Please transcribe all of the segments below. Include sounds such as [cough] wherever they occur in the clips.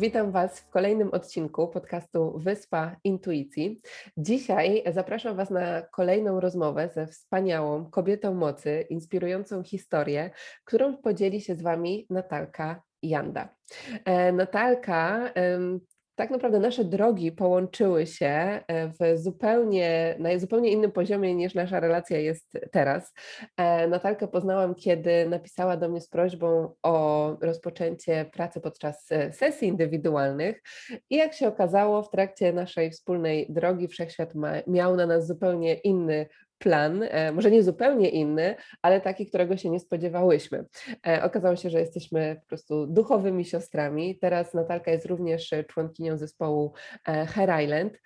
Witam Was w kolejnym odcinku podcastu Wyspa Intuicji. Dzisiaj zapraszam Was na kolejną rozmowę ze wspaniałą kobietą mocy, inspirującą historię, którą podzieli się z Wami Natalka Janda. E, Natalka tak naprawdę nasze drogi połączyły się e, w zupełnie, na zupełnie innym poziomie niż nasza relacja jest teraz. E, Natalkę poznałam, kiedy napisała do mnie z prośbą o rozpoczęcie pracy podczas e, sesji indywidualnych i jak się okazało w trakcie naszej wspólnej drogi Wszechświat ma, miał na nas zupełnie inny plan, e, może nie zupełnie inny, ale taki, którego się nie spodziewałyśmy. E, okazało się, że jesteśmy po prostu duchowymi siostrami. Teraz Natalka jest również członkinią zespołu e, Hair Island.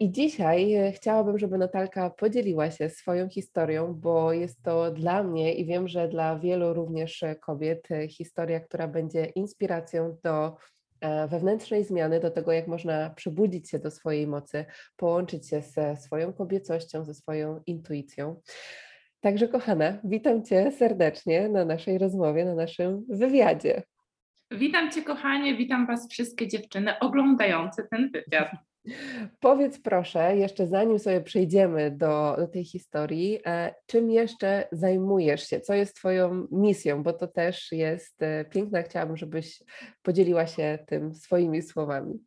I dzisiaj chciałabym, żeby Natalka podzieliła się swoją historią, bo jest to dla mnie i wiem, że dla wielu również kobiet historia, która będzie inspiracją do E, wewnętrznej zmiany, do tego, jak można przebudzić się do swojej mocy, połączyć się ze swoją kobiecością, ze swoją intuicją. Także, kochana, witam Cię serdecznie na naszej rozmowie, na naszym wywiadzie. Witam Cię, kochanie, witam Was wszystkie dziewczyny oglądające ten wywiad. Powiedz proszę, jeszcze zanim sobie przejdziemy do, do tej historii, e, czym jeszcze zajmujesz się? Co jest Twoją misją? Bo to też jest e, piękne. Chciałabym, żebyś podzieliła się tym swoimi słowami.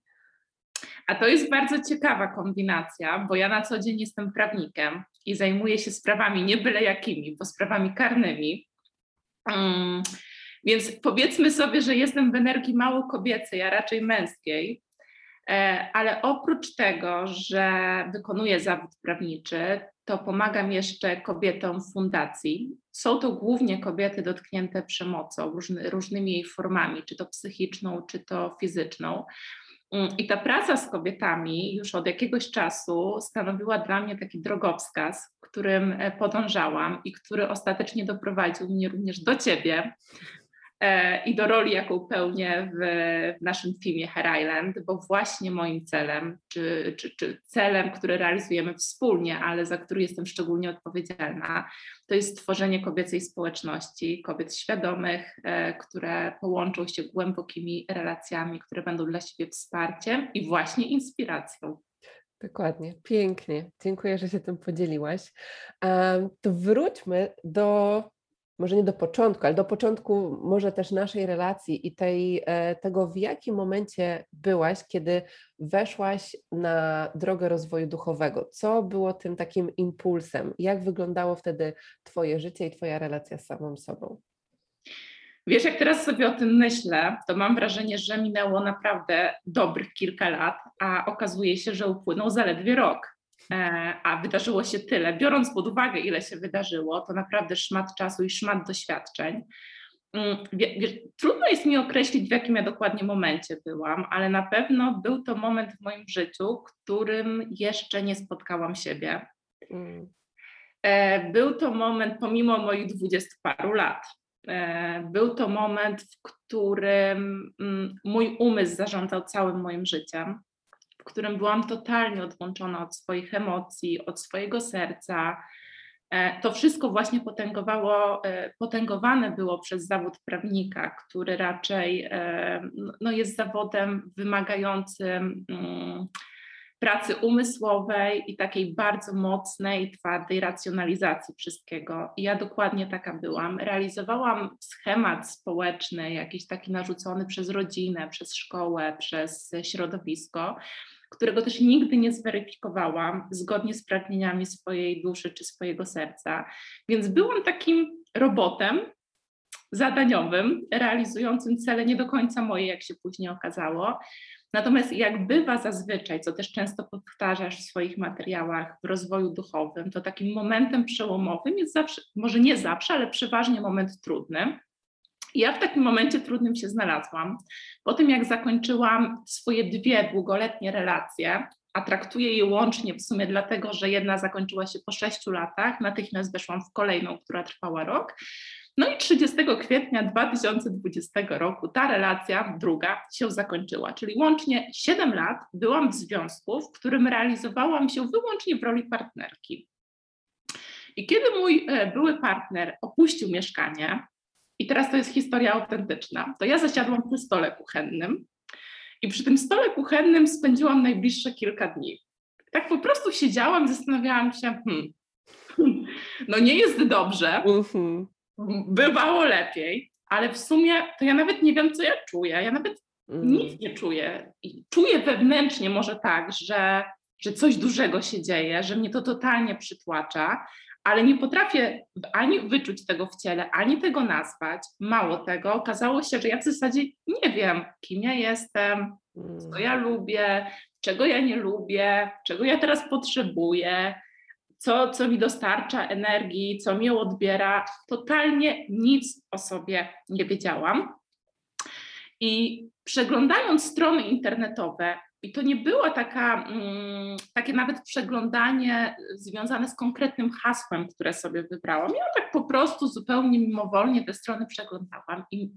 A to jest bardzo ciekawa kombinacja, bo ja na co dzień jestem prawnikiem i zajmuję się sprawami nie byle jakimi, bo sprawami karnymi. Um, więc powiedzmy sobie, że jestem w energii mało kobiecej, a raczej męskiej, ale oprócz tego, że wykonuję zawód prawniczy, to pomagam jeszcze kobietom w fundacji. Są to głównie kobiety dotknięte przemocą, różny, różnymi jej formami, czy to psychiczną, czy to fizyczną. Mm, I ta praca z kobietami już od jakiegoś czasu stanowiła dla mnie taki drogowskaz, którym e, podążałam i który ostatecznie doprowadził mnie również do ciebie, E, i do roli, jaką pełnię w, w naszym filmie Hair Island, bo właśnie moim celem, czy, czy, czy celem, który realizujemy wspólnie, ale za który jestem szczególnie odpowiedzialna, to jest stworzenie kobiecej społeczności, kobiet świadomych, e, które połączą się głębokimi relacjami, które będą dla siebie wsparciem i właśnie inspiracją. Dokładnie, pięknie. Dziękuję, że się tym podzieliłaś. To wróćmy do może nie do początku, ale do początku może też naszej relacji i tej, e, tego, w jakim momencie byłaś, kiedy weszłaś na drogę rozwoju duchowego. Co było tym takim impulsem? Jak wyglądało wtedy Twoje życie i Twoja relacja z samą sobą? Wiesz, jak teraz sobie o tym myślę, to mam wrażenie, że minęło naprawdę dobrych kilka lat, a okazuje się, że upłynął zaledwie rok. E, a wydarzyło się tyle. Biorąc pod uwagę, ile się wydarzyło, to naprawdę szmat czasu i szmat doświadczeń. Mm, trudno jest mi określić, w jakim ja dokładnie momencie byłam, ale na pewno był to moment w moim życiu, w którym jeszcze nie spotkałam siebie. Mm. E, był to moment, pomimo moich dwudziestu paru lat, e, był to moment, w którym mm, mój umysł zarządzał całym moim życiem w którym byłam totalnie odłączona od swoich emocji, od swojego serca. E, to wszystko właśnie potęgowało, e, potęgowane było przez zawód prawnika, który raczej e, no jest zawodem wymagającym mm, pracy umysłowej i takiej bardzo mocnej, twardej racjonalizacji wszystkiego. I ja dokładnie taka byłam. Realizowałam schemat społeczny, jakiś taki narzucony przez rodzinę, przez szkołę, przez środowisko którego też nigdy nie zweryfikowałam zgodnie z pragnieniami swojej duszy czy swojego serca. Więc byłam takim robotem zadaniowym, realizującym cele nie do końca moje, jak się później okazało. Natomiast jak bywa zazwyczaj, co też często powtarzasz w swoich materiałach w rozwoju duchowym, to takim momentem przełomowym jest zawsze, może nie zawsze, ale przeważnie moment trudny. Ja w takim momencie trudnym się znalazłam. Po tym, jak zakończyłam swoje dwie długoletnie relacje, a traktuję je łącznie w sumie dlatego, że jedna zakończyła się po sześciu latach, natychmiast weszłam w kolejną, która trwała rok. No i 30 kwietnia 2020 roku ta relacja, druga, się zakończyła, czyli łącznie 7 lat byłam w związku, w którym realizowałam się wyłącznie w roli partnerki. I kiedy mój e, były partner opuścił mieszkanie, i teraz to jest historia autentyczna, to ja zasiadłam przy stole kuchennym i przy tym stole kuchennym spędziłam najbliższe kilka dni. Tak po prostu siedziałam, zastanawiałam się, hmm, [laughs] no nie jest dobrze, mhm. Bywało lepiej, ale w sumie to ja nawet nie wiem, co ja czuję. Ja nawet mm. nic nie czuję. I czuję wewnętrznie może tak, że, że coś dużego się dzieje, że mnie to totalnie przytłacza, ale nie potrafię ani wyczuć tego w ciele, ani tego nazwać. Mało tego, okazało się, że ja w zasadzie nie wiem, kim ja jestem, co ja lubię, czego ja nie lubię, czego ja teraz potrzebuję, co, co mi dostarcza energii, co mnie odbiera. Totalnie nic o sobie nie wiedziałam. I przeglądając strony internetowe, i to nie było taka, mm, takie nawet przeglądanie związane z konkretnym hasłem, które sobie wybrałam. Ja tak po prostu zupełnie mimowolnie te strony przeglądałam i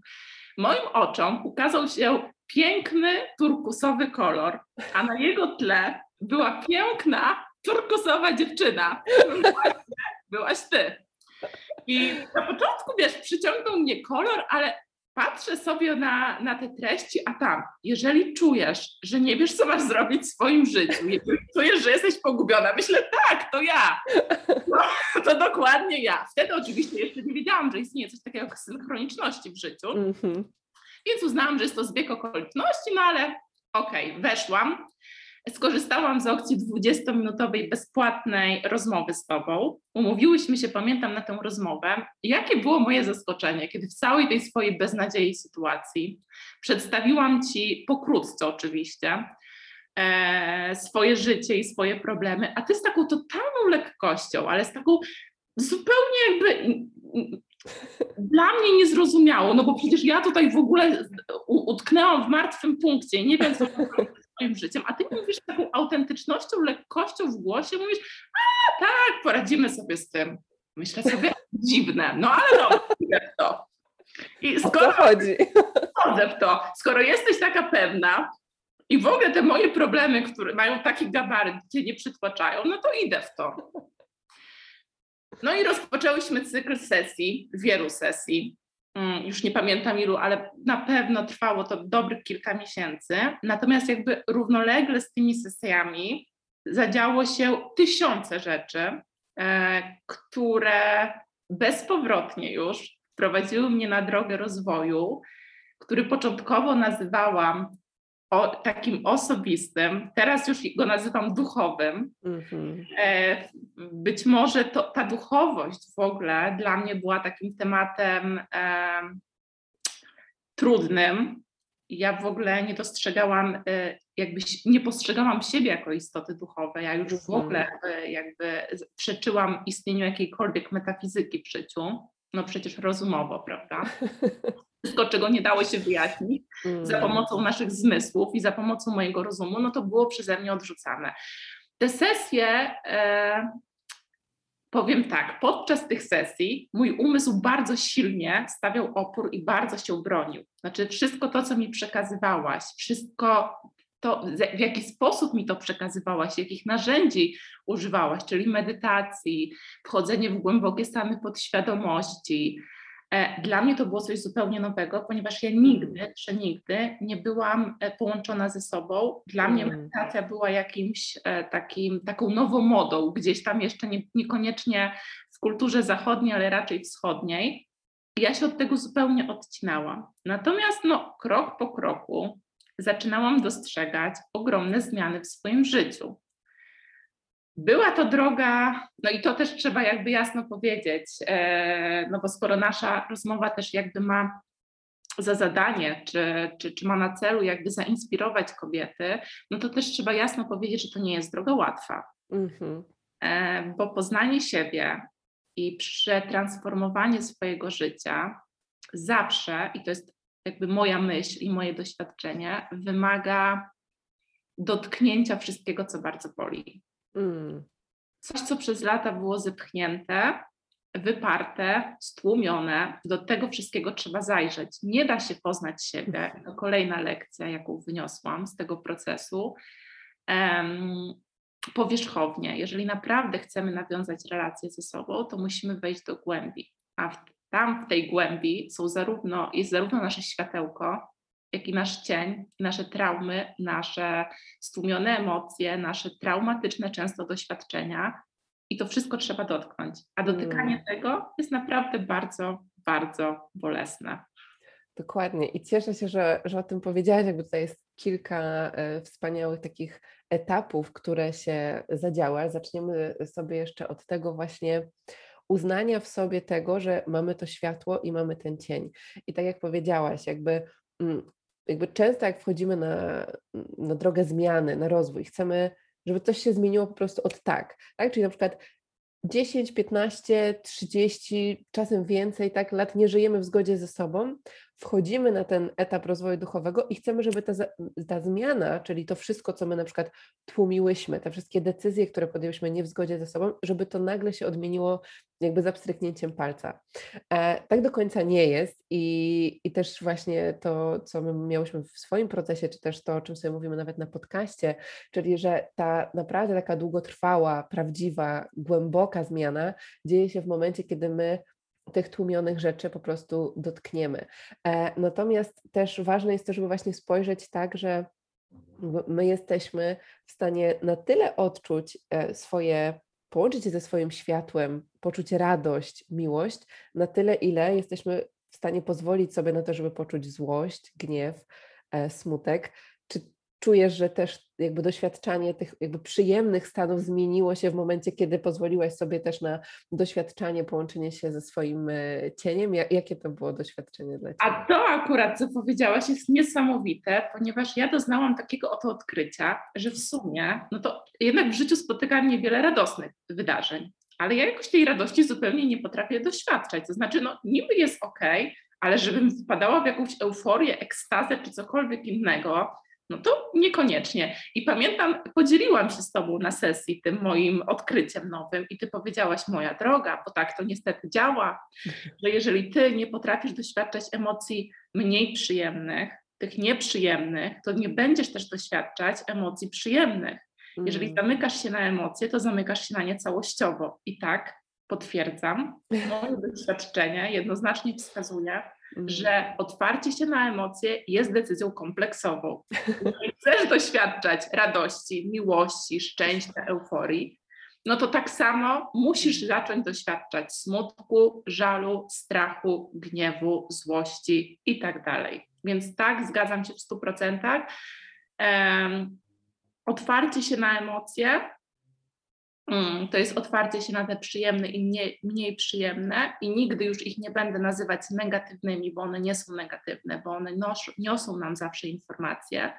moim oczom ukazał się piękny turkusowy kolor, a na jego tle była piękna turkusowa dziewczyna. [laughs] Byłaś ty. I na początku, wiesz, przyciągnął mnie kolor, ale patrzę sobie na, na te treści, a tam, jeżeli czujesz, że nie wiesz, co masz zrobić w swoim życiu, jeżeli czujesz, że jesteś pogubiona, myślę, tak, to ja. No, to dokładnie ja. Wtedy oczywiście jeszcze nie wiedziałam, że istnieje coś takiego jak synchroniczności w życiu, mm -hmm. więc uznałam, że jest to zbieg okoliczności, no ale okej, okay, weszłam skorzystałam z opcji 20-minutowej bezpłatnej rozmowy z Tobą. Umówiłyśmy się, pamiętam, na tę rozmowę. Jakie było moje zaskoczenie, kiedy w całej tej swojej beznadziei sytuacji przedstawiłam Ci, pokrótce oczywiście, e, swoje życie i swoje problemy, a Ty z taką totalną lekkością, ale z taką zupełnie jakby dla mnie niezrozumiało, no bo przecież ja tutaj w ogóle utknęłam w martwym punkcie i nie wiem, co swoim życiem, a ty mówisz taką autentycznością, lekkością w głosie, mówisz, a tak, poradzimy sobie z tym. Myślę sobie, [laughs] dziwne, no ale w to. I skoro chodzi? Chodzę w to. Skoro jesteś taka pewna i w ogóle te moje problemy, które mają taki gabaryt, cię nie przytłaczają, no to idę w to. No i rozpoczęłyśmy cykl sesji, wielu sesji. Mm, już nie pamiętam ilu, ale na pewno trwało to dobrych kilka miesięcy. Natomiast jakby równolegle z tymi sesjami zadziało się tysiące rzeczy, e, które bezpowrotnie już wprowadziły mnie na drogę rozwoju, który początkowo nazywałam o, takim osobistym, teraz już go nazywam duchowym. Mm-hmm. być może to, ta duchowość w ogóle dla mnie była takim tematem e, trudnym. Ja w ogóle nie dostrzegałam, e, jakby nie postrzegałam siebie jako istoty duchowe. Ja już w ogóle e, jakby przeczyłam istnieniu jakiejkolwiek metafizyki w życiu. No przecież rozumowo, prawda? [laughs] wszystko, czego nie dało się wyjaśnić mm. za pomocą naszych zmysłów i za pomocą mojego rozumu, no to było przeze mnie odrzucane. Te sesje, e, powiem tak, podczas tych sesji mój umysł bardzo silnie stawiał opór i bardzo się bronił. Znaczy, wszystko to, co mi przekazywałaś, wszystko to, w jaki sposób mi to przekazywałaś, jakich narzędzi używałaś, czyli medytacji, wchodzenie w głębokie stany podświadomości, dla mnie to było coś zupełnie nowego, ponieważ ja nigdy, czy nigdy nie byłam e, połączona ze sobą. Dla mnie mm. medytacja była jakimś e, takim, taką nową modą, gdzieś tam jeszcze nie, niekoniecznie w kulturze zachodniej, ale raczej wschodniej. Ja się od tego zupełnie odcinałam. Natomiast no, krok po kroku zaczynałam dostrzegać ogromne zmiany w swoim życiu. Była to droga, no i to też trzeba jakby jasno powiedzieć, e, no bo skoro nasza rozmowa też jakby ma za zadanie, czy, czy, czy ma na celu jakby zainspirować kobiety, no to też trzeba jasno powiedzieć, że to nie jest droga łatwa. Mm-hmm. Bo poznanie siebie i przetransformowanie swojego życia zawsze, i to jest jakby moja myśl i moje doświadczenie, wymaga dotknięcia wszystkiego, co bardzo boli. Mm. Coś, co przez lata było zepchnięte, wyparte, stłumione, do tego wszystkiego trzeba zajrzeć. Nie da się poznać siebie. To kolejna lekcja, jaką wyniosłam z tego procesu. Um, powierzchownie. Jeżeli naprawdę chcemy nawiązać relacje ze sobą, to musimy wejść do głębi. A w, tam w tej głębi są zarówno, jest zarówno nasze światełko, jak i nasz cień, nasze traumy, nasze stłumione emocje, nasze traumatyczne często doświadczenia. I to wszystko trzeba dotknąć. A dotykanie mm. tego jest naprawdę bardzo, bardzo bolesne. Dokładnie. I cieszę się, że, że o tym powiedziałaś, jakby tutaj jest kilka e, wspaniałych takich etapów, które się zadziała. Zaczniemy sobie jeszcze od tego właśnie uznania w sobie tego, że mamy to światło i mamy ten cień. I tak jak powiedziałaś, jakby mm, jakby często jak wchodzimy na, na drogę zmiany, na rozwój, chcemy, żeby coś się zmieniło po prostu od tak, tak? Czyli na przykład 10, 15, 30, czasem więcej tak lat nie żyjemy w zgodzie ze sobą, wchodzimy na ten etap rozwoju duchowego i chcemy, żeby ta, ta zmiana, czyli to wszystko, co my na przykład tłumiłyśmy, te wszystkie decyzje, które podjęłyśmy nie w zgodzie ze sobą, żeby to nagle się odmieniło jakby za pstryknięciem palca. E, tak do końca nie jest i, i też właśnie to, co my miałyśmy w swoim procesie, czy też to, o czym sobie mówimy nawet na podcaście, czyli że ta naprawdę taka długotrwała, prawdziwa, głęboka zmiana dzieje się w momencie, kiedy my tych tłumionych rzeczy po prostu dotkniemy. E, natomiast też ważne jest to, żeby właśnie spojrzeć tak, że my jesteśmy w stanie na tyle odczuć e, swoje, połączyć się ze swoim światłem, poczuć radość, miłość, na tyle, ile jesteśmy w stanie pozwolić sobie na to, żeby poczuć złość, gniew, e, smutek. Czujesz, że też jakby doświadczanie tych jakby przyjemnych stanów zmieniło się w momencie, kiedy pozwoliłaś sobie też na doświadczanie, połączenie się ze swoim e, cieniem? Jakie to było doświadczenie dla Ciebie? A to akurat, co powiedziałaś, jest niesamowite, ponieważ ja doznałam takiego oto odkrycia, że w sumie, no to jednak w życiu spotykam niewiele radosnych wydarzeń, ale ja jakoś tej radości zupełnie nie potrafię doświadczać. To znaczy, no niby jest ok, ale żebym wpadała w jakąś euforię, ekstazę czy cokolwiek innego, no to niekoniecznie. I pamiętam, podzieliłam się z Tobą na sesji tym moim odkryciem nowym i Ty powiedziałaś, moja droga, bo tak to niestety działa, że jeżeli Ty nie potrafisz doświadczać emocji mniej przyjemnych, tych nieprzyjemnych, to nie będziesz też doświadczać emocji przyjemnych. Jeżeli mm. zamykasz się na emocje, to zamykasz się na nie całościowo. I tak potwierdzam, moje [laughs] doświadczenie jednoznacznie wskazuje, Mhm. Że otwarcie się na emocje jest decyzją kompleksową. Jeżeli [laughs] chcesz doświadczać radości, miłości, szczęścia, euforii, no to tak samo musisz zacząć doświadczać smutku, żalu, strachu, gniewu, złości i tak dalej. Więc tak, zgadzam się w 100%. Um, otwarcie się na emocje to jest otwarcie się na te przyjemne i mniej, mniej przyjemne i nigdy już ich nie będę nazywać negatywnymi, bo one nie są negatywne, bo one nos, niosą nam zawsze informacje.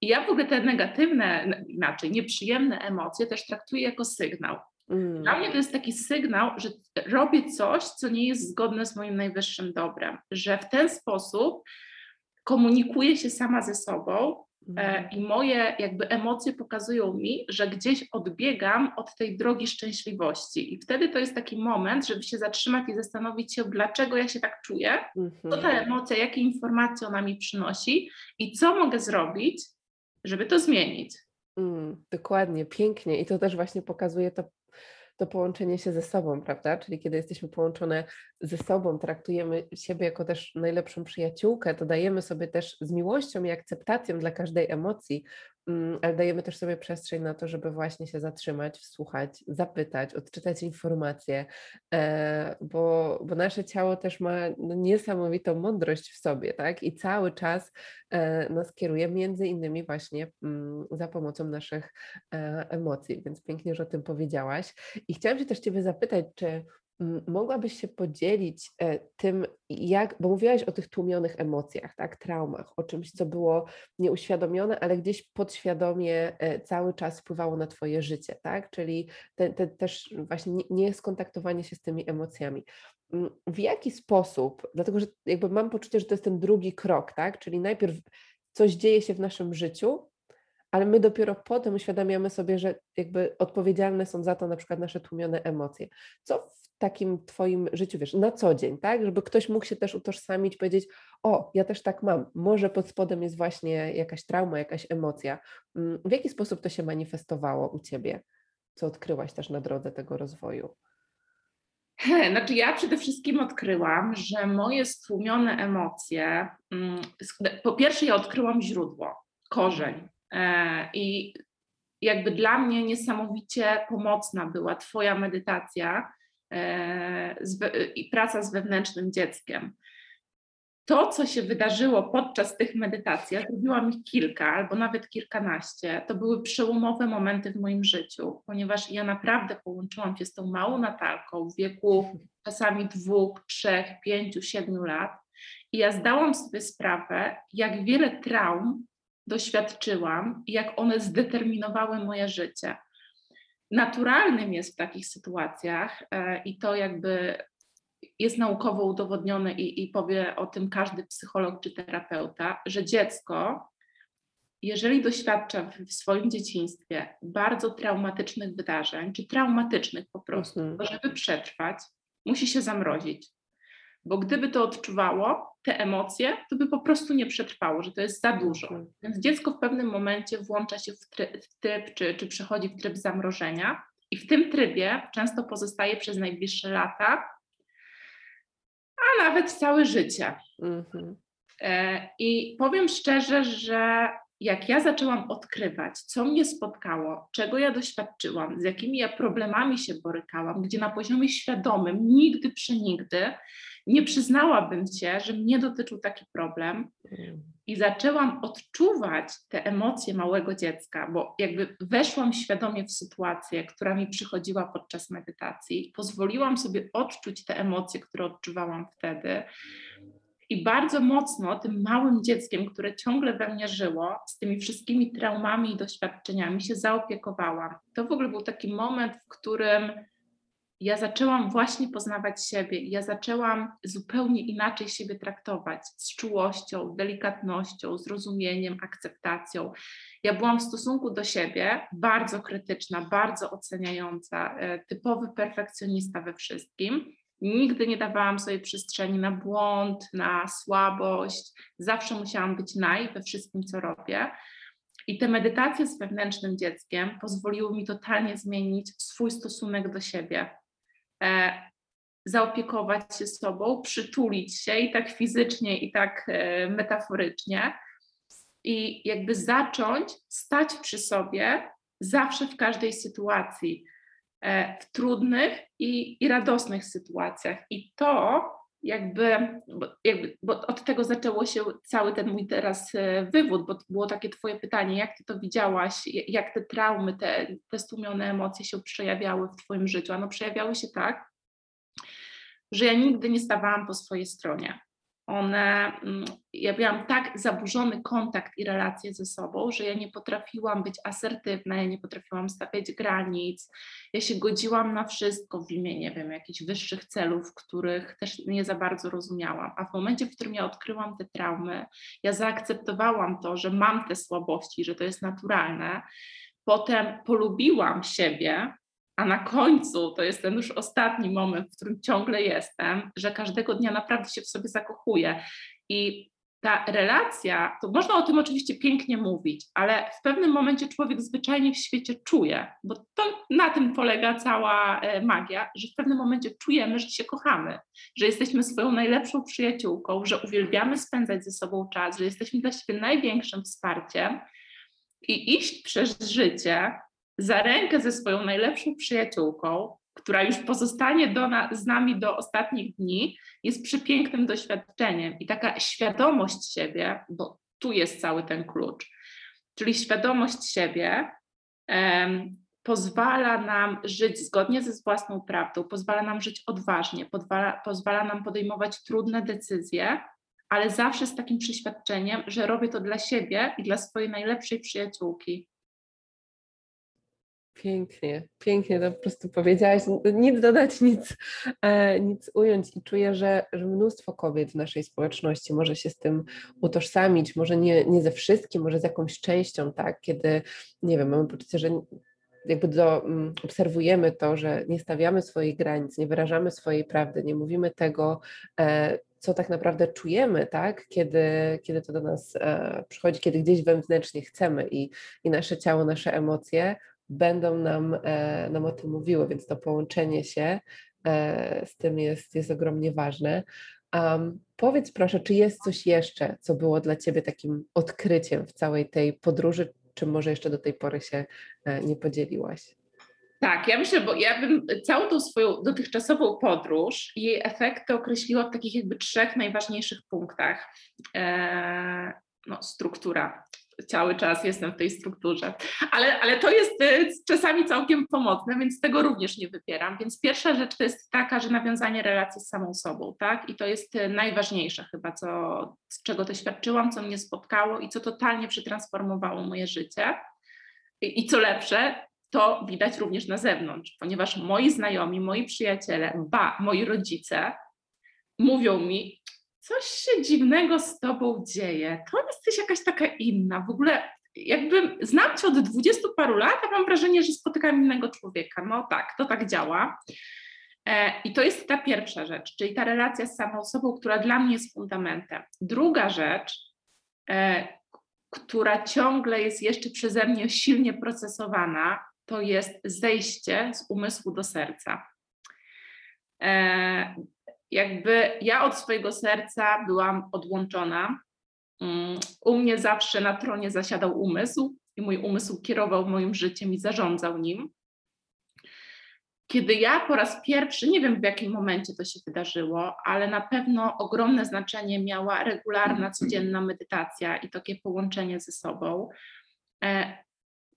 I ja w ogóle te negatywne, inaczej nieprzyjemne emocje też traktuję jako sygnał. Mm. Dla mnie to jest taki sygnał, że robię coś, co nie jest zgodne z moim najwyższym dobrem, że w ten sposób komunikuję się sama ze sobą. I moje jakby emocje pokazują mi, że gdzieś odbiegam od tej drogi szczęśliwości. I wtedy to jest taki moment, żeby się zatrzymać i zastanowić się, dlaczego ja się tak czuję, co ta mhm. emocja, jakie informacje ona mi przynosi i co mogę zrobić, żeby to zmienić. Mm, dokładnie, pięknie. I to też właśnie pokazuje to to połączenie się ze sobą, prawda? Czyli kiedy jesteśmy połączone ze sobą, traktujemy siebie jako też najlepszą przyjaciółkę, to dajemy sobie też z miłością i akceptacją dla każdej emocji ale dajemy też sobie przestrzeń na to, żeby właśnie się zatrzymać, wsłuchać, zapytać, odczytać informacje, e, bo, bo nasze ciało też ma no, niesamowitą mądrość w sobie, tak? I cały czas e, nas kieruje między innymi właśnie mm, za pomocą naszych e, emocji, więc pięknie, że o tym powiedziałaś. I chciałam się też Ciebie zapytać, czy Mogłabyś się podzielić e, tym, jak, bo mówiłaś o tych tłumionych emocjach, tak, traumach, o czymś, co było nieuświadomione, ale gdzieś podświadomie e, cały czas wpływało na Twoje życie, tak, czyli te, te też właśnie nie skontaktowanie się z tymi emocjami. w jaki sposób, dlatego że jakby mam poczucie, że to jest ten drugi krok, tak? Czyli najpierw coś dzieje się w naszym życiu, ale my dopiero potem uświadamiamy sobie, że jakby odpowiedzialne są za to na przykład nasze tłumione emocje. Co w takim Twoim życiu, wiesz, na co dzień, tak? Żeby ktoś mógł się też utożsamić, powiedzieć, o, ja też tak mam, może pod spodem jest właśnie jakaś trauma, jakaś emocja. Mm, w jaki sposób to się manifestowało u Ciebie? Co odkryłaś też na drodze tego rozwoju? Znaczy, ja przede wszystkim odkryłam, że moje stłumione emocje, mm, po pierwsze, ja odkryłam źródło, korzeń. E, I jakby dla mnie niesamowicie pomocna była Twoja medytacja e, i praca z wewnętrznym dzieckiem. To, co się wydarzyło podczas tych meditacji, zrobiłam ich kilka albo nawet kilkanaście, to były przełomowe momenty w moim życiu, ponieważ ja naprawdę połączyłam się z tą małą Natalką w wieku czasami dwóch, trzech, pięciu, siedmiu lat i ja zdałam sobie sprawę, jak wiele traum doświadczyłam i jak one zdeterminowały moje życie. Naturalnym jest w takich sytuacjach e, i to jakby jest naukowo udowodnione i, i powie o tym każdy psycholog czy terapeuta, że dziecko, jeżeli doświadcza w, swoim dzieciństwie bardzo traumatycznych wydarzeń, czy traumatycznych po prostu, mhm. żeby przetrwać, musi się zamrozić bo gdyby to odczuwało, te emocje, to by po prostu nie przetrwało, że to jest za dużo. Mhm. Więc dziecko w pewnym momencie włącza się w tryb, w tryb czy, czy przechodzi w tryb zamrożenia i w tym trybie często pozostaje przez najbliższe lata, a nawet całe życie. Mhm. E, I powiem szczerze, że jak ja zaczęłam odkrywać, co mnie spotkało, czego ja doświadczyłam, z jakimi ja problemami się borykałam, gdzie na poziomie świadomym nigdy przenigdy nie przyznałabym się, że mnie dotyczył taki problem mm. i zaczęłam odczuwać te emocje małego dziecka, bo jakby weszłam świadomie w sytuację, która mi przychodziła podczas medytacji, pozwoliłam sobie odczuć te emocje, które odczuwałam wtedy. I bardzo mocno tym małym dzieckiem, które ciągle we mnie żyło, z tymi wszystkimi traumami i doświadczeniami się zaopiekowałam. To w ogóle był taki moment, w którym ja zaczęłam właśnie poznawać siebie, ja zaczęłam zupełnie inaczej siebie traktować z czułością, delikatnością, zrozumieniem, akceptacją. Ja byłam w stosunku do siebie bardzo krytyczna, bardzo oceniająca, e, typowy perfekcjonista we wszystkim. Nigdy nie dawałam sobie przestrzeni na błąd, na słabość. Zawsze musiałam być naj we wszystkim, co robię. I te medytacje z wewnętrznym dzieckiem pozwoliły mi totalnie zmienić swój stosunek do siebie. E, zaopiekować się sobą, przytulić się i tak fizycznie, i tak e, metaforycznie, i jakby zacząć stać przy sobie zawsze w każdej sytuacji, e, w trudnych i, i radosnych sytuacjach. I to jakby, bo, jakby, bo od tego zaczęło się cały ten mój teraz wywód, bo było takie Twoje pytanie, jak Ty to widziałaś, jak te traumy, te, te stłumione emocje się przejawiały w Twoim życiu? Ano przejawiały się tak, że ja nigdy nie stawałam po swojej stronie. One, mm, ja miałam tak zaburzony kontakt i relacje ze sobą, że ja nie potrafiłam być asertywna, ja nie potrafiłam stawiać granic, ja się godziłam na wszystko w imię, nie wiem, jakichś wyższych celów, których też nie za bardzo rozumiałam. A w momencie, w którym ja odkryłam te traumy, ja zaakceptowałam to, że mam te słabości, że to jest naturalne. Potem polubiłam siebie, a na końcu to jest ten już ostatni moment, w którym ciągle jestem, że każdego dnia naprawdę się w sobie zakochuję. I ta relacja, to można o tym oczywiście pięknie mówić, ale w pewnym momencie człowiek zwyczajnie w świecie czuje, bo to na tym polega cała e, magia, że w pewnym momencie czujemy, że się kochamy, że jesteśmy swoją najlepszą przyjaciółką, że uwielbiamy spędzać ze sobą czas, że jesteśmy dla siebie największym wsparciem i iść przez życie za rękę ze swoją najlepszą przyjaciółką, która już pozostanie do na, z nami do ostatnich dni, jest przepięknym doświadczeniem. I taka świadomość siebie, bo tu jest cały ten klucz, czyli świadomość siebie um, pozwala nam żyć zgodnie ze własną prawdą, pozwala nam żyć odważnie, pozwala nam podejmować trudne decyzje, ale zawsze z takim przeświadczeniem, że robię to dla siebie i dla swojej najlepszej przyjaciółki. Pięknie, pięknie to po prostu powiedziałaś. Nic dodać, nic, e, nic ująć i czuję, że, że mnóstwo kobiet w naszej społeczności może się z tym utożsamić, może nie, nie ze wszystkim, może z jakąś częścią, tak, kiedy, nie wiem, mamy poczucie, że jakby do, um, obserwujemy to, że nie stawiamy swoich granic, nie wyrażamy swojej prawdy, nie mówimy tego, e, co tak naprawdę czujemy, tak, kiedy, kiedy to do nas e, przychodzi, kiedy gdzieś wewnętrznie chcemy i, i nasze ciało, nasze emocje będą nam, e, nam o tym mówiły, więc to połączenie się e, z tym jest, jest ogromnie ważne. Um, powiedz proszę, czy jest coś jeszcze, co było dla Ciebie takim odkryciem w całej tej podróży, czy może jeszcze do tej pory się e, nie podzieliłaś? Tak, ja myślę, bo ja bym całą tą swoją dotychczasową podróż i jej efekty określiła w takich jakby trzech najważniejszych punktach. Eee, no, struktura, cały czas jestem w tej strukturze. Ale, ale to jest y, czasami całkiem pomocne, więc tego również nie wypieram. Więc pierwsza rzecz to jest taka, że nawiązanie relacji z samą sobą, tak? I to jest y, najważniejsze chyba, co, z czego doświadczyłam, co mnie spotkało i co totalnie przetransformowało moje życie. I, i co lepsze, to widać również na zewnątrz, ponieważ moi znajomi, moi przyjaciele, ba, moi rodzice mówią mi, coś się dziwnego z tobą dzieje, to jesteś jakaś taka inna, w ogóle jakby znam cię od dwudziestu paru lat, a mam wrażenie, że spotykam innego człowieka. No tak, to tak działa. E, I to jest ta pierwsza rzecz, czyli ta relacja z samą sobą, która dla mnie jest fundamentem. Druga rzecz, e, która ciągle jest jeszcze przeze mnie silnie procesowana, to jest zejście z umysłu do serca. Jakby ja od swojego serca byłam odłączona. Mm, u mnie zawsze na tronie zasiadał umysł i mój umysł kierował moim życiem i zarządzał nim. Kiedy ja po raz pierwszy, nie wiem w jakim momencie to się wydarzyło, ale na pewno ogromne znaczenie miała regularna, codzienna medytacja i takie połączenie ze sobą. E,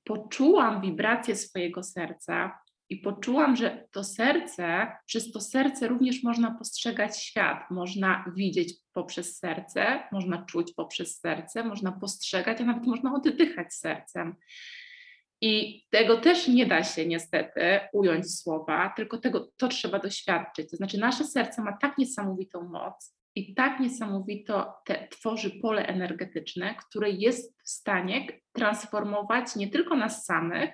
poczułam wibrację swojego serca, i poczułam, że to serce, przez to serce również można postrzegać świat, można widzieć poprzez serce, można czuć poprzez serce, można postrzegać, a nawet można oddychać sercem. I tego też nie da się niestety ująć słowa, tylko tego to trzeba doświadczyć. To znaczy, nasze serce ma tak niesamowitą moc i tak niesamowito te, tworzy pole energetyczne, które jest w stanie transformować nie tylko nas samych,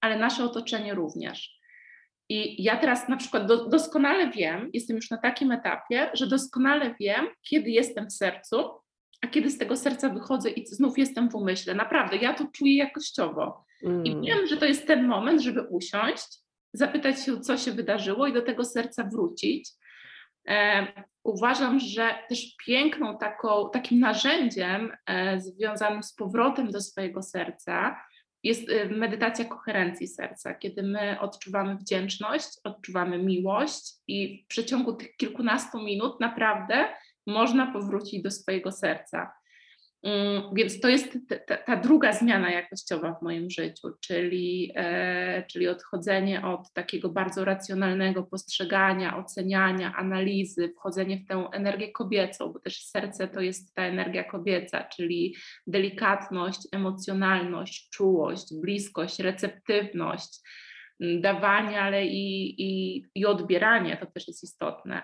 ale nasze otoczenie również. I ja teraz na przykład do, doskonale wiem, jestem już na takim etapie, że doskonale wiem, kiedy jestem w sercu, a kiedy z tego serca wychodzę i znów jestem w umyśle. Naprawdę, ja to czuję jakościowo. Mm. I wiem, że to jest ten moment, żeby usiąść, zapytać się, co się wydarzyło i do tego serca wrócić. E, uważam, że też piękną taką, takim narzędziem e, związanym z powrotem do swojego serca jest y, medytacja koherencji serca, kiedy my odczuwamy wdzięczność, odczuwamy miłość i w przeciągu tych kilkunastu minut naprawdę można powrócić do swojego serca. Mm, więc to jest ta, ta, druga zmiana jakościowa w moim życiu, czyli, e, czyli odchodzenie od takiego bardzo racjonalnego postrzegania, oceniania, analizy, wchodzenie w tę energię kobiecą, bo też serce to jest ta energia kobieca, czyli delikatność, emocjonalność, czułość, bliskość, receptywność, dawanie, ale i, i, i odbieranie to też jest istotne.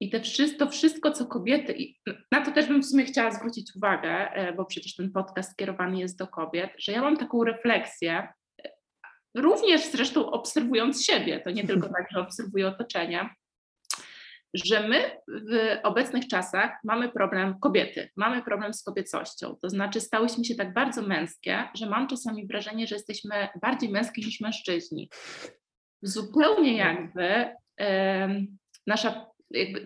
I te wszystko, wszystko, co kobiety, i na to też bym w sumie chciała zwrócić uwagę, e, bo przecież ten podcast skierowany jest do kobiet, że ja mam taką refleksję, e, również zresztą obserwując siebie, to nie tylko tak, że obserwuję otoczenie, że my w obecnych czasach mamy problem kobiety, mamy problem z kobiecością. To znaczy, stałyśmy się tak bardzo męskie, że mam czasami wrażenie, że jesteśmy bardziej męskie niż mężczyźni. Zupełnie jakby nasza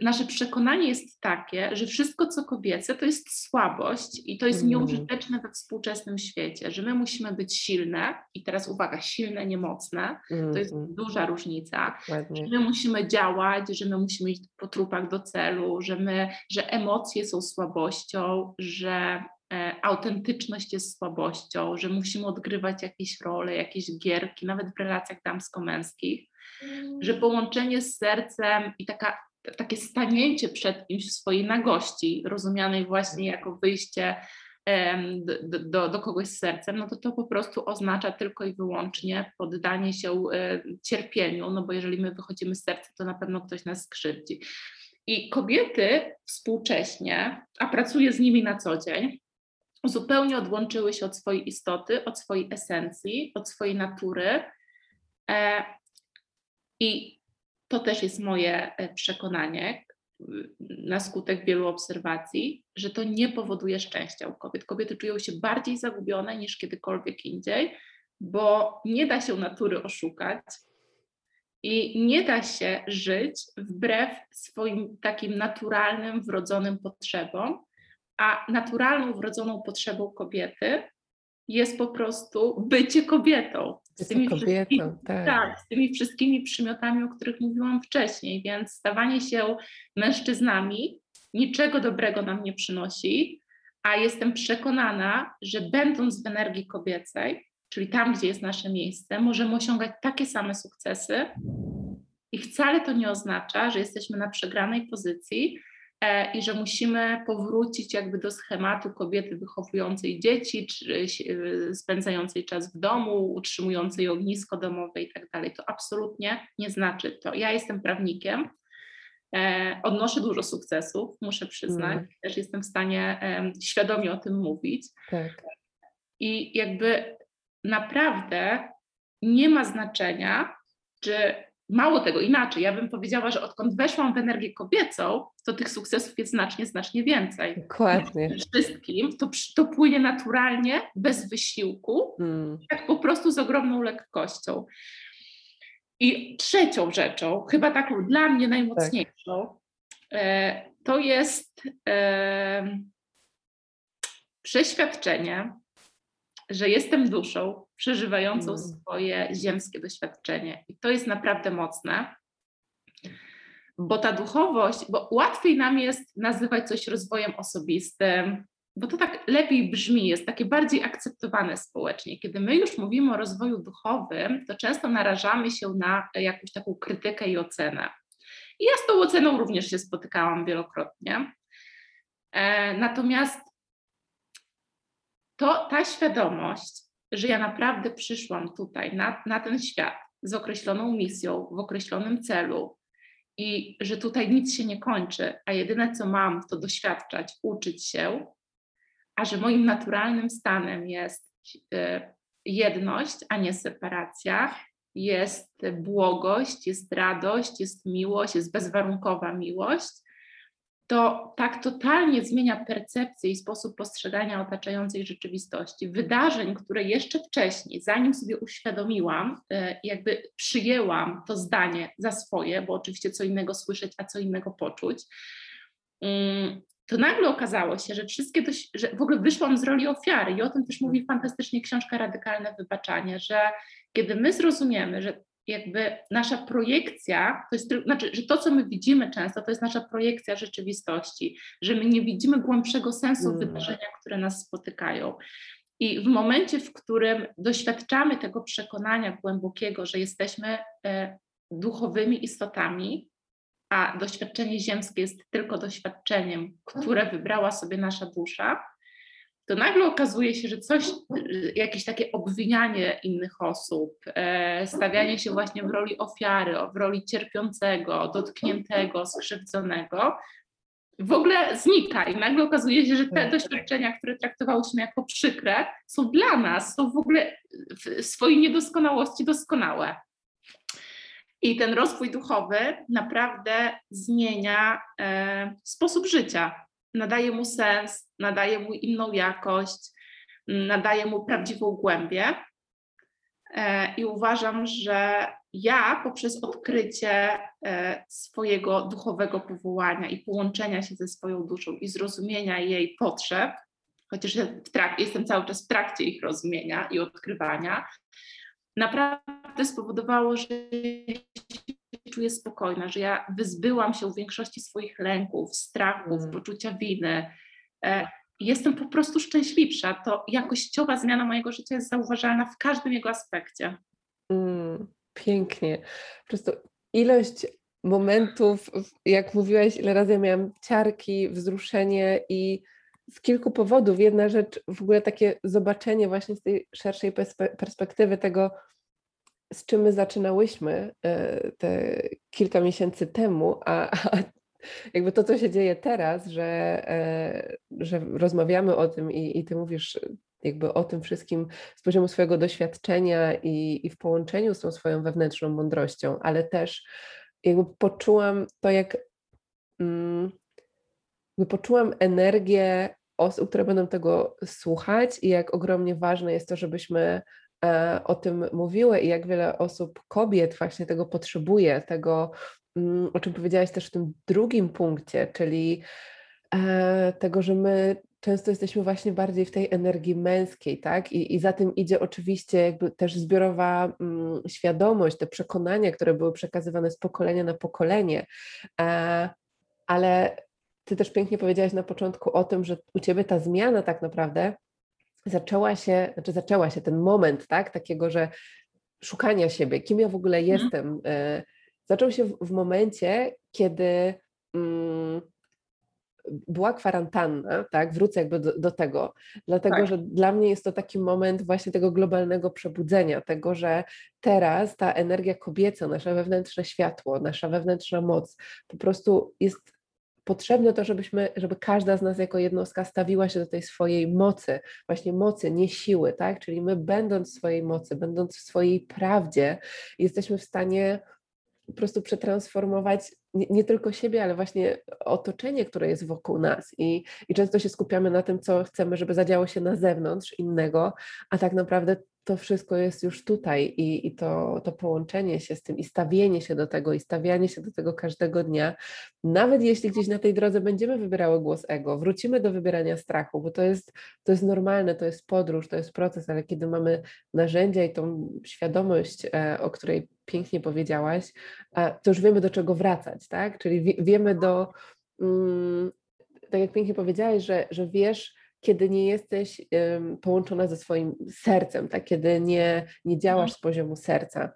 nasze przekonanie jest takie, że wszystko, co kobiece, to jest słabość i to jest mm. nieużyteczne we współczesnym świecie, że my musimy być silne i teraz uwaga, silne, niemocne, to jest mm. duża różnica, że my musimy działać, że my musimy iść po trupach do celu, że, my, że emocje są słabością, że e, autentyczność jest słabością, że musimy odgrywać jakieś role, jakieś gierki, nawet w relacjach damsko-męskich, że mm. połączenie z sercem i taka takie stanięcie przed kimś w swojej nagości, rozumianej właśnie jako wyjście do, do, do kogoś z sercem, no to to po prostu oznacza tylko i wyłącznie poddanie się e, cierpieniu, no bo jeżeli my wychodzimy z serca, to na pewno ktoś nas skrzywdzi. I kobiety współcześnie, a pracuję z nimi na co dzień, zupełnie odłączyły się od swojej istoty, od swojej esencji, od swojej natury. E, I to też jest moje e, przekonanie na skutek wielu obserwacji, że to nie powoduje szczęścia u kobiet. Kobiety czują się bardziej zagubione niż kiedykolwiek indziej, bo nie da się natury oszukać i nie da się żyć wbrew swoim takim naturalnym, wrodzonym potrzebom, a naturalną, wrodzoną potrzebą kobiety jest po prostu bycie kobietą. Z tymi, kobietą, tak. tak. z tymi wszystkimi przymiotami, o których mówiłam wcześniej, więc stawanie się mężczyznami niczego dobrego nam nie przynosi, a jestem przekonana, że będąc w energii kobiecej, czyli tam, gdzie jest nasze miejsce, możemy osiągać takie same sukcesy. I wcale to nie oznacza, że jesteśmy na przegranej pozycji, i że musimy powrócić jakby do schematu kobiety wychowującej dzieci, czy e, spędzającej czas w domu, utrzymującej ognisko domowe i tak dalej. To absolutnie nie znaczy to. Ja jestem prawnikiem, e, odnoszę dużo sukcesów, muszę przyznać, mm. też jestem w stanie świadomie o tym mówić. Tak. I jakby naprawdę nie ma znaczenia, czy Mało tego, inaczej, ja bym powiedziała, że odkąd weszłam w energię kobiecą, to tych sukcesów jest znacznie, znacznie więcej. Dokładnie. Wszystkim to, to płynie naturalnie, bez wysiłku, hmm. tak po prostu z ogromną lekkością. I trzecią rzeczą, chyba taką dla mnie najmocniejszą, tak. e, to jest e, przeświadczenie, że jestem duszą przeżywającą mm. swoje ziemskie doświadczenie. I to jest naprawdę mocne, bo ta duchowość, bo łatwiej nam jest nazywać coś rozwojem osobistym, bo to tak lepiej brzmi, jest takie bardziej akceptowane społecznie. Kiedy my już mówimy o rozwoju duchowym, to często narażamy się na jakąś taką krytykę i ocenę. I ja z tą oceną również się spotykałam wielokrotnie. E, natomiast to ta świadomość, że ja naprawdę przyszłam tutaj na, na ten świat z określoną misją, w określonym celu i że tutaj nic się nie kończy, a jedyne co mam to doświadczać, uczyć się, a że moim naturalnym stanem jest y, jedność, a nie separacja, jest błogość, jest radość, jest miłość, jest bezwarunkowa miłość, to tak totalnie zmienia percepcję i sposób postrzegania otaczającej rzeczywistości, wydarzeń, które jeszcze wcześniej, zanim sobie uświadomiłam, e, jakby przyjęłam to zdanie za swoje, bo oczywiście co innego słyszeć, a co innego poczuć, mm, to nagle okazało się, że wszystkie, to, że w ogóle wyszłam z roli ofiary i o tym też mówi fantastycznie książka Radykalne Wybaczanie, że kiedy my zrozumiemy, że jakby nasza projekcja, to jest, znaczy, że to, co my widzimy często, to jest nasza projekcja rzeczywistości, że my nie widzimy głębszego sensu mm. wydarzenia, które nas spotykają. I w momencie, w którym doświadczamy tego przekonania głębokiego, że jesteśmy e, duchowymi istotami, a doświadczenie ziemskie jest tylko doświadczeniem, które wybrała sobie nasza dusza, to nagle okazuje się, że coś, jakieś takie obwinianie innych osób, e, stawianie się właśnie w roli ofiary, w roli cierpiącego, dotkniętego, skrzywdzonego, w ogóle znika i nagle okazuje się, że te tak. doświadczenia, które traktowałyśmy jako przykre, są dla nas, są w ogóle w swojej niedoskonałości doskonałe. I ten rozwój duchowy naprawdę zmienia e, sposób życia nadaje mu sens, nadaje mu inną jakość, nadaje mu prawdziwą głębię. E, I uważam, że ja poprzez odkrycie e, swojego duchowego powołania i połączenia się ze swoją duszą i zrozumienia jej potrzeb, chociaż jestem cały czas w trakcie ich rozumienia i odkrywania, naprawdę spowodowało, że czuję spokojna, że ja wyzbyłam się w większości swoich lęków, strachów, mm. poczucia winy. E, jestem po prostu szczęśliwsza. To jakościowa zmiana mojego życia jest zauważalna w każdym jego aspekcie. Mm, pięknie. Po prostu ilość momentów, jak mówiłaś, ile razy ja miałam ciarki, wzruszenie i z kilku powodów. Jedna rzecz, w ogóle takie zobaczenie właśnie z tej szerszej perspektywy tego, z czym my zaczynałyśmy e, te kilka miesięcy temu, a, a jakby to, co się dzieje teraz, że, e, że rozmawiamy o tym i, i ty mówisz jakby o tym wszystkim z poziomu swojego doświadczenia i, i w połączeniu z tą swoją wewnętrzną mądrością, ale też jakby poczułam to, jak mm, poczułam energię osób, które będą tego słuchać i jak ogromnie ważne jest to, żebyśmy o tym mówiły i jak wiele osób, kobiet właśnie tego potrzebuje, tego, mm, o czym powiedziałaś też w tym drugim punkcie, czyli e, tego, że my często jesteśmy właśnie bardziej w tej energii męskiej, tak? I, i za tym idzie oczywiście jakby też zbiorowa mm, świadomość, te przekonania, które były przekazywane z pokolenia na pokolenie. E, ale ty też pięknie powiedziałaś na początku o tym, że u ciebie ta zmiana tak naprawdę zaczęła się, znaczy zaczęła się ten moment, tak? Takiego, że szukania siebie, kim ja w ogóle mhm. jestem, e, zaczął się w, w momencie, kiedy mm, była kwarantanna, tak, wrócę jakby do, do tego, dlatego tak. że dla mnie jest to taki moment właśnie tego globalnego przebudzenia, tego, że teraz ta energia kobieca, nasze wewnętrzne światło, nasza wewnętrzna moc po prostu jest potrzebne to, żebyśmy, żeby każda z nas jako jednostka stawiła się do tej swojej mocy, właśnie mocy, nie siły, tak? Czyli my będąc w swojej mocy, będąc w swojej prawdzie, jesteśmy w stanie po prostu przetransformować nie, nie, tylko siebie, ale właśnie otoczenie, które jest wokół nas. I, I często się skupiamy na tym, co chcemy, żeby zadziało się na zewnątrz innego, a tak naprawdę to wszystko jest już tutaj i, i to, to połączenie się z tym i stawienie się do tego i stawianie się do tego każdego dnia, nawet jeśli gdzieś na tej drodze będziemy wybierały głos ego, wrócimy do wybierania strachu, bo to jest, to jest normalne, to jest podróż, to jest proces, ale kiedy mamy narzędzia i tą świadomość, e, o której pięknie powiedziałaś, to już wiemy do czego wracać, tak? Czyli wiemy do, mm, tak jak pięknie powiedziałaś, że, że wiesz, kiedy nie jesteś połączona ze swoim sercem, tak? kiedy nie, nie działasz mhm. z poziomu serca.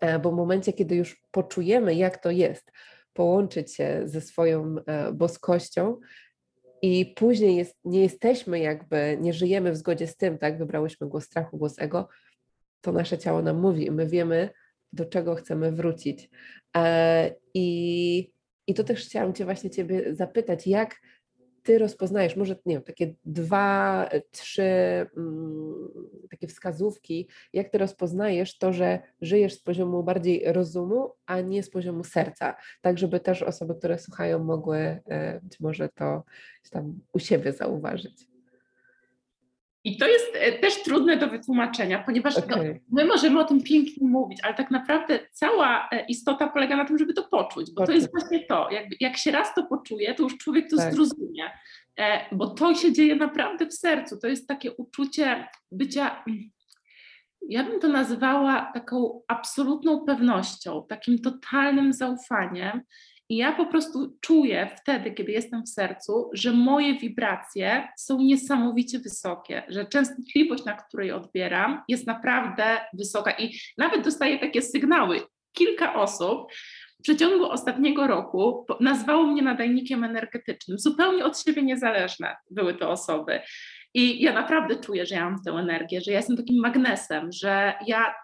E, bo w momencie, kiedy już poczujemy, jak to jest, połączyć się ze swoją e, boskością, i później jest, nie jesteśmy jakby, nie żyjemy w zgodzie z tym, tak? Wybrałyśmy głos strachu, głos ego, to nasze ciało nam mówi, my wiemy, do czego chcemy wrócić. E, I, i to też chciałam Cię właśnie Ciebie zapytać, jak ty rozpoznajesz, może nie wiem, takie dwa, trzy mm, takie wskazówki, jak ty rozpoznajesz to, że żyjesz z poziomu bardziej rozumu, a nie z poziomu serca, tak żeby też osoby, które słuchają, mogły e, być może to tam u siebie zauważyć. I to jest e, też trudne do wytłumaczenia, ponieważ okay. no, my możemy o tym pięknie mówić, ale tak naprawdę cała e, istota polega na tym, żeby to poczuć, bo to jest właśnie to. Jak, jak się raz to poczuje, to już człowiek to tak. zrozumie, e, bo to się dzieje naprawdę w sercu. To jest takie uczucie bycia. Ja bym to nazywała taką absolutną pewnością, takim totalnym zaufaniem, i ja po prostu czuję wtedy, kiedy jestem w sercu, że moje wibracje są niesamowicie wysokie, że częstotliwość, na której odbieram, jest naprawdę wysoka i nawet dostaję takie sygnały. Kilka osób w przeciągu ostatniego roku nazwało mnie nadajnikiem energetycznym, zupełnie od siebie niezależne były to osoby. I ja naprawdę czuję, że ja mam tę energię, że ja jestem takim magnesem, że ja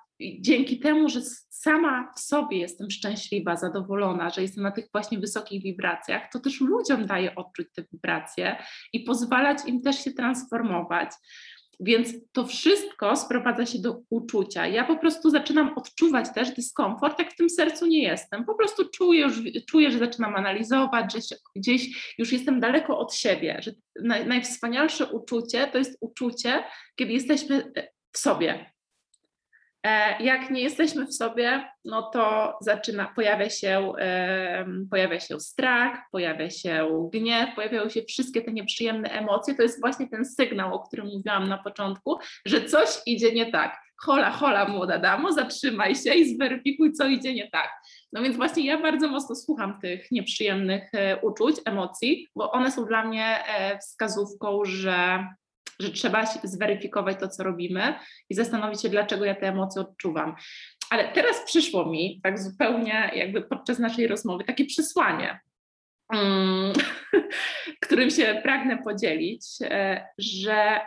dzięki temu, że sama w sobie jestem szczęśliwa, zadowolona, że jestem na tych właśnie wysokich wibracjach, to też ludziom daje odczuć te wibracje i pozwalać im też się transformować. Więc to wszystko sprowadza się do uczucia. Ja po prostu zaczynam odczuwać też dyskomfort, jak w tym sercu nie jestem. Po prostu czuję, już, czuję że zaczynam analizować, że gdzieś już jestem daleko od siebie. Że naj, najwspanialsze uczucie to jest uczucie, kiedy jesteśmy w sobie, jak nie jesteśmy w sobie, no to zaczyna, pojawia się, pojawia się strach, pojawia się gniew, pojawiają się wszystkie te nieprzyjemne emocje. To jest właśnie ten sygnał, o którym mówiłam na początku, że coś idzie nie tak. Hola, hola, młoda damo, zatrzymaj się i zweryfikuj, co idzie nie tak. No więc właśnie ja bardzo mocno słucham tych nieprzyjemnych e, uczuć, emocji, bo one są dla mnie e, wskazówką, że że trzeba zweryfikować to, co robimy i zastanowić się, dlaczego ja te emocje odczuwam. Ale teraz przyszło mi, tak zupełnie jakby podczas naszej rozmowy, takie przesłanie. mm, [laughs] którym się pragnę podzielić, e, że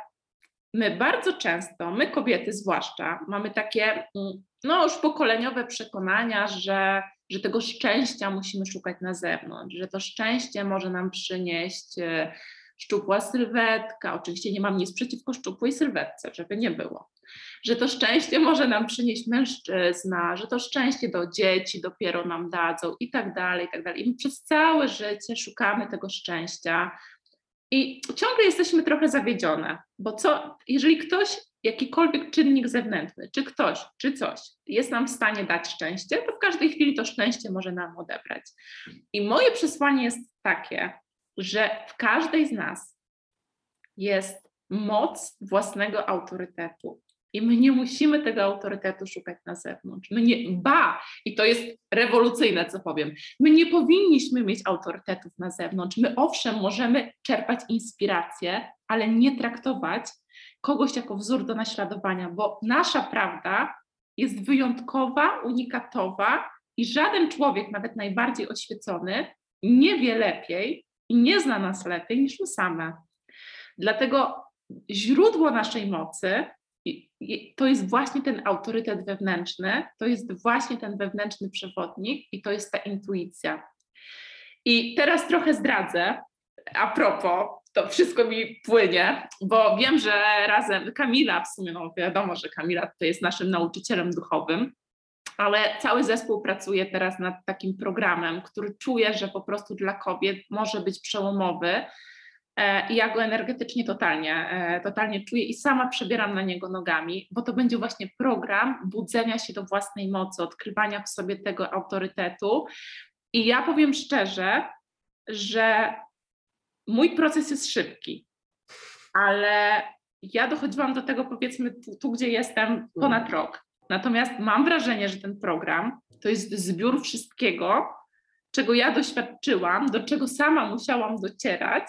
my bardzo często, my kobiety zwłaszcza, mamy takie mm, no już pokoleniowe przekonania, że, że tego szczęścia musimy szukać na zewnątrz, że to szczęście może nam przynieść e, szczupła sylwetka. Oczywiście nie mam nic przeciwko szczupłej sylwetce, żeby nie było. Że to szczęście może nam przynieść mężczyzna, że to szczęście do dzieci dopiero nam dadzą i tak dalej, i tak dalej. I my przez całe życie szukamy tego szczęścia i ciągle jesteśmy trochę zawiedzione, bo co, jeżeli ktoś, jakikolwiek czynnik zewnętrzny, czy ktoś, czy coś jest nam w stanie dać szczęście, to w każdej chwili to szczęście może nam odebrać. I moje przesłanie jest takie, że w każdej z nas jest moc własnego autorytetu. I my nie musimy tego autorytetu szukać na zewnątrz. My nie, ba, i to jest rewolucyjne, co powiem. My nie powinniśmy mieć autorytetów na zewnątrz. My owszem, możemy czerpać inspirację, ale nie traktować kogoś jako wzór do naśladowania, bo nasza prawda jest wyjątkowa, unikatowa i żaden człowiek, nawet najbardziej oświecony, nie wie lepiej i nie zna nas lepiej niż my same. Dlatego źródło naszej mocy to jest właśnie ten autorytet wewnętrzny, to jest właśnie ten wewnętrzny przewodnik i to jest ta intuicja. I teraz trochę zdradzę, a propos, to wszystko mi płynie, bo wiem, że razem Kamila, w sumie no wiadomo, że Kamila to jest naszym nauczycielem duchowym, ale cały zespół pracuje teraz nad takim programem, który czuję, że po prostu dla kobiet może być przełomowy. E, I ja go energetycznie totalnie, e, totalnie czuję i sama przebieram na niego nogami, bo to będzie właśnie program budzenia się do własnej mocy, odkrywania w sobie tego autorytetu. I ja powiem szczerze, że mój proces jest szybki, ale ja dochodziłam do tego powiedzmy tu, tu gdzie jestem ponad rok. Natomiast mam wrażenie, że ten program to jest zbiór wszystkiego, czego ja doświadczyłam, do czego sama musiałam docierać,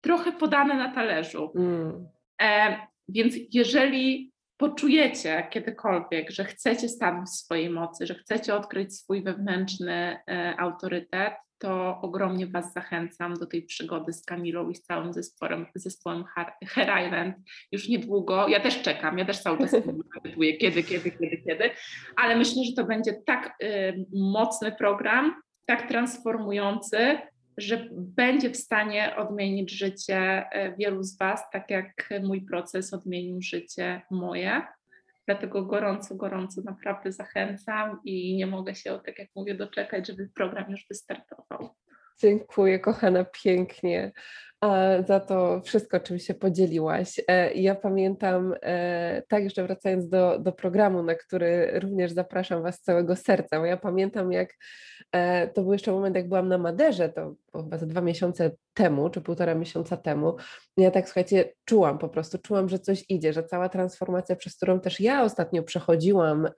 trochę podane na talerzu. Mm. E, więc jeżeli poczujecie kiedykolwiek, że chcecie stanąć w swojej mocy, że chcecie odkryć swój wewnętrzny e, autorytet, to ogromnie Was zachęcam do tej przygody z Kamilą i z całym zespołem, zespołem Hair Island już niedługo. Ja też czekam, ja też cały czas [laughs] pytuję kiedy, kiedy, kiedy, kiedy, ale myślę, że to będzie tak y, mocny program, tak transformujący, że będzie w stanie odmienić życie y, wielu z Was, tak jak mój proces odmienił życie moje. Dlatego gorąco, gorąco naprawdę zachęcam i nie mogę się, tak jak mówię, doczekać, żeby program już wystartował. Dziękuję, kochana, pięknie za to wszystko, czym się podzieliłaś. E, ja pamiętam, e, tak jeszcze wracając do, do programu, na który również zapraszam Was z całego serca, bo ja pamiętam, jak e, to był jeszcze moment, jak byłam na Maderze, to chyba za dwa miesiące temu, czy półtora miesiąca temu, ja tak, słuchajcie, czułam po prostu, czułam, że coś idzie, że cała transformacja, przez którą też ja ostatnio przechodziłam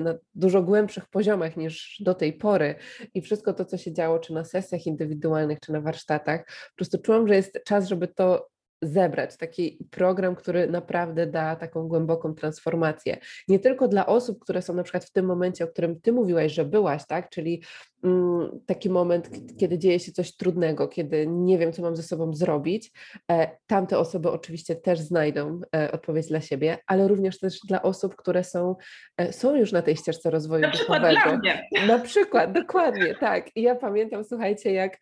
na dużo głębszych poziomach niż do tej pory i wszystko to, co się działo, czy na sesjach indywidualnych, czy na warsztatach, po prostu czułam, że jest czas, żeby to zebrać, taki program, który naprawdę da taką głęboką transformację. Nie tylko dla osób, które są na przykład w tym momencie, o którym Ty mówiłaś, że byłaś, tak? Czyli mm, taki moment, kiedy dzieje się coś trudnego, kiedy nie wiem, co mam ze sobą zrobić. E, tamte osoby oczywiście też znajdą e, odpowiedź dla siebie, ale również też dla osób, które są, e, są już na tej ścieżce rozwoju na duchowego. Dla mnie. Na przykład, dokładnie, tak. I ja pamiętam, słuchajcie, jak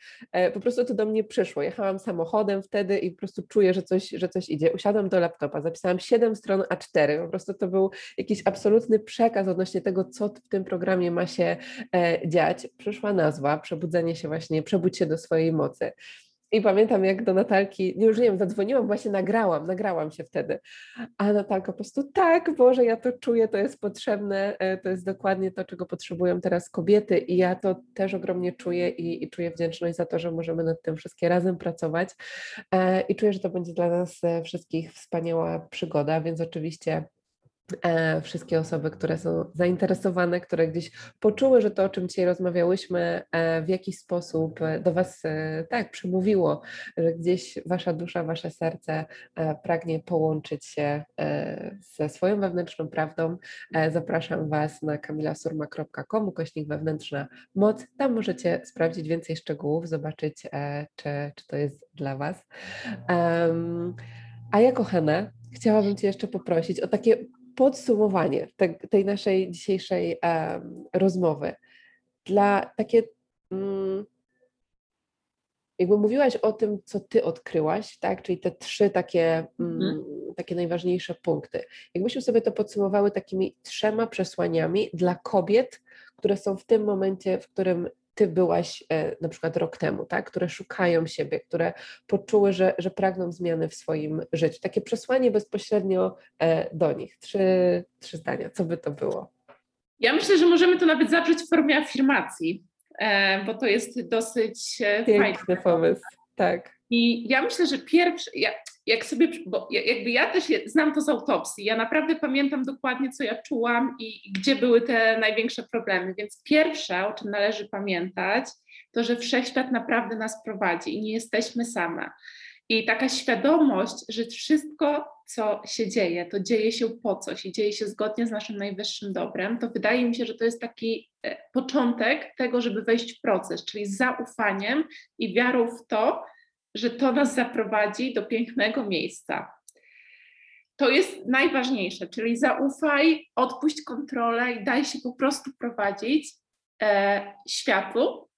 po prostu to do mnie przyszło. Jechałam samochodem wtedy i po prostu czuję, czuję, że coś, że coś idzie. Usiadłam do laptopa, zapisałam 7 stron A4. Po prostu to był jakiś absolutny przekaz odnośnie tego, co w tym programie ma się e, dziać. Przyszła nazwa, przebudzenie się właśnie, przebudź się do swojej mocy. I pamiętam, jak do Natalki, już nie wiem, zadzwoniłam, właśnie nagrałam, nagrałam się wtedy. A Natalka po prostu, tak, Boże, ja to czuję, to jest potrzebne, e, to jest dokładnie to, czego potrzebują teraz kobiety i ja to też ogromnie czuję i, i czuję wdzięczność za to, że możemy nad tym wszystkie razem pracować e, i czuję, że to będzie dla nas e, wszystkich wspaniała przygoda, więc oczywiście wszystkie osoby, które są zainteresowane, które gdzieś poczuły, że to, o czym dzisiaj rozmawiałyśmy, e, w jakiś sposób e, do Was tak przemówiło, że gdzieś Wasza dusza, Wasze serce pragnie połączyć się ze swoją wewnętrzną prawdą. Zapraszam Was na kamilasurma.com, kośnik wewnętrzna moc. Tam możecie sprawdzić więcej szczegółów, zobaczyć, czy, czy to jest dla Was. A ja, kochana, chciałabym Cię jeszcze poprosić o takie podsumowanie te, tej naszej dzisiejszej um, rozmowy. Dla takie. Um, jakby mówiłaś o tym, co ty odkryłaś, tak? Czyli te trzy takie, um, takie najważniejsze punkty. Jakbyśmy sobie to podsumowały takimi trzema przesłaniami dla kobiet, które są w tym momencie, w którym ty byłaś e, na przykład rok temu, tak? które szukają siebie, które poczuły, że, że pragną zmiany w swoim życiu. Takie przesłanie bezpośrednio e, do nich. Trzy, trzy zdania. Co by to było? Ja myślę, że możemy to nawet zawrzeć w formie afirmacji, e, bo to jest dosyć Piękny fajny pomysł. Tak. I ja myślę, że pierwszy, ja, jak sobie, bo jakby ja też znam to z autopsji, ja naprawdę pamiętam dokładnie, co ja czułam i, i gdzie były te największe problemy. Więc pierwsze, o czym należy pamiętać, to, że wszechświat naprawdę nas prowadzi i nie jesteśmy same. I taka świadomość, że wszystko, co się dzieje, to dzieje się po coś i dzieje się zgodnie z naszym najwyższym dobrem, to wydaje mi się, że to jest taki e, początek tego, żeby wejść w proces, czyli z zaufaniem i wiarą w to, że to nas zaprowadzi do pięknego miejsca. To jest najważniejsze, czyli zaufaj, odpuść kontrolę i daj się po prostu prowadzić e, światu,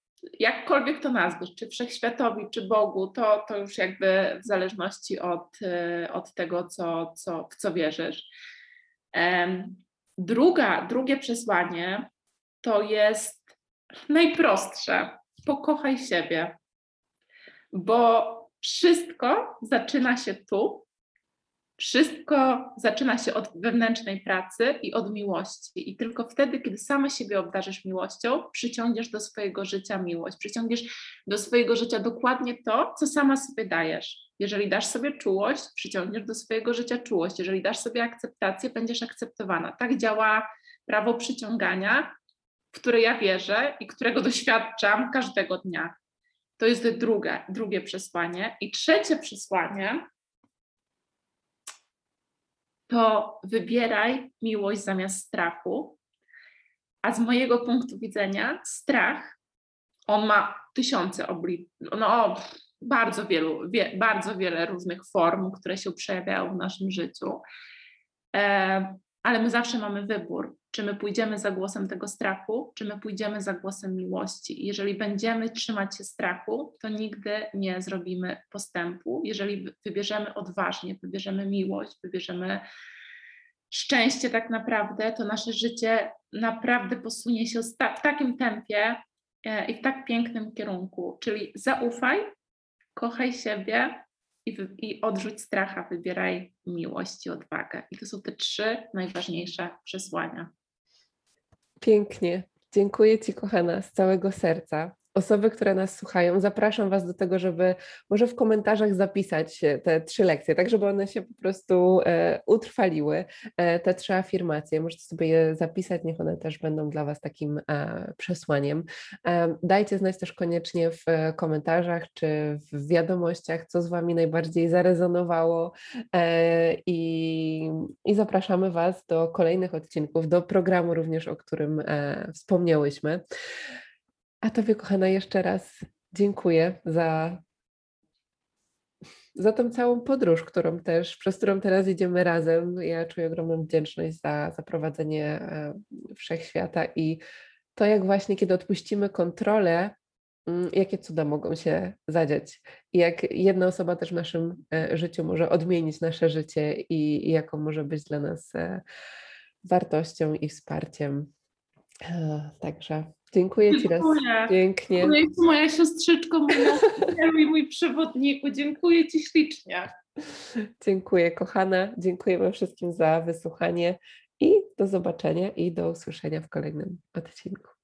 jakkolwiek to nazwiesz, czy wszechświatowi, czy Bogu, to, to już jakby w zależności od, e, od tego, co, co, w co wierzysz. E, druga, drugie przesłanie to jest najprostsze. Pokochaj siebie bo wszystko zaczyna się tu, wszystko zaczyna się od wewnętrznej pracy i od miłości. I tylko wtedy, kiedy sama siebie obdarzysz miłością, przyciągniesz do swojego życia miłość, przyciągniesz do swojego życia dokładnie to, co sama sobie dajesz. Jeżeli dasz sobie czułość, przyciągniesz do swojego życia czułość. Jeżeli dasz sobie akceptację, będziesz akceptowana. Tak działa prawo przyciągania, w które ja wierzę i którego doświadczam każdego dnia. To jest drugie, drugie przesłanie. I trzecie przesłanie to wybieraj miłość zamiast strachu. A z mojego punktu widzenia strach, on ma tysiące obli, no bardzo wielu, wie, bardzo wiele różnych form, które się przejawiają w naszym życiu. E, ale my zawsze mamy wybór, czy my pójdziemy za głosem tego strachu, czy my pójdziemy za głosem miłości. Jeżeli będziemy trzymać się strachu, to nigdy nie zrobimy postępu. Jeżeli wybierzemy odważnie, wybierzemy miłość, wybierzemy szczęście tak naprawdę, to nasze życie naprawdę posunie się w takim tempie e, i w tak pięknym kierunku. Czyli zaufaj, kochaj siebie, i, i odrzuć stracha, wybieraj miłość i odwagę. I to są te trzy najważniejsze przesłania. Pięknie. Dziękuję Ci, kochana, z całego serca osoby, które nas słuchają, zapraszam Was do tego, żeby może w komentarzach zapisać te trzy lekcje, tak żeby one się po prostu e, utrwaliły, e, te trzy afirmacje. Możecie sobie je zapisać, niech one też będą dla Was takim e, przesłaniem. E, dajcie znać też koniecznie w komentarzach czy w wiadomościach, co z Wami najbardziej zarezonowało e, i, i zapraszamy Was do kolejnych odcinków, do programu również, o którym e, wspomniałyśmy. A Tobie, kochana, jeszcze raz dziękuję za, za tą całą podróż, którą też, przez którą teraz idziemy razem. Ja czuję ogromną wdzięczność za, za prowadzenie e, wszechświata i to, jak właśnie, kiedy odpuścimy kontrolę, mm, jakie cuda mogą się zadziać. Jak jedna osoba też w naszym e, życiu może odmienić nasze życie i, i jaką może być dla nas e, wartością i wsparciem. Także Dziękuję Ci raz pięknie. Dziękuję moja siostrzyczko, mój, mój przewodniku. Dziękuję Ci ślicznie. Dziękuję kochana, dziękujemy wszystkim za wysłuchanie i do zobaczenia i do usłyszenia w kolejnym odcinku.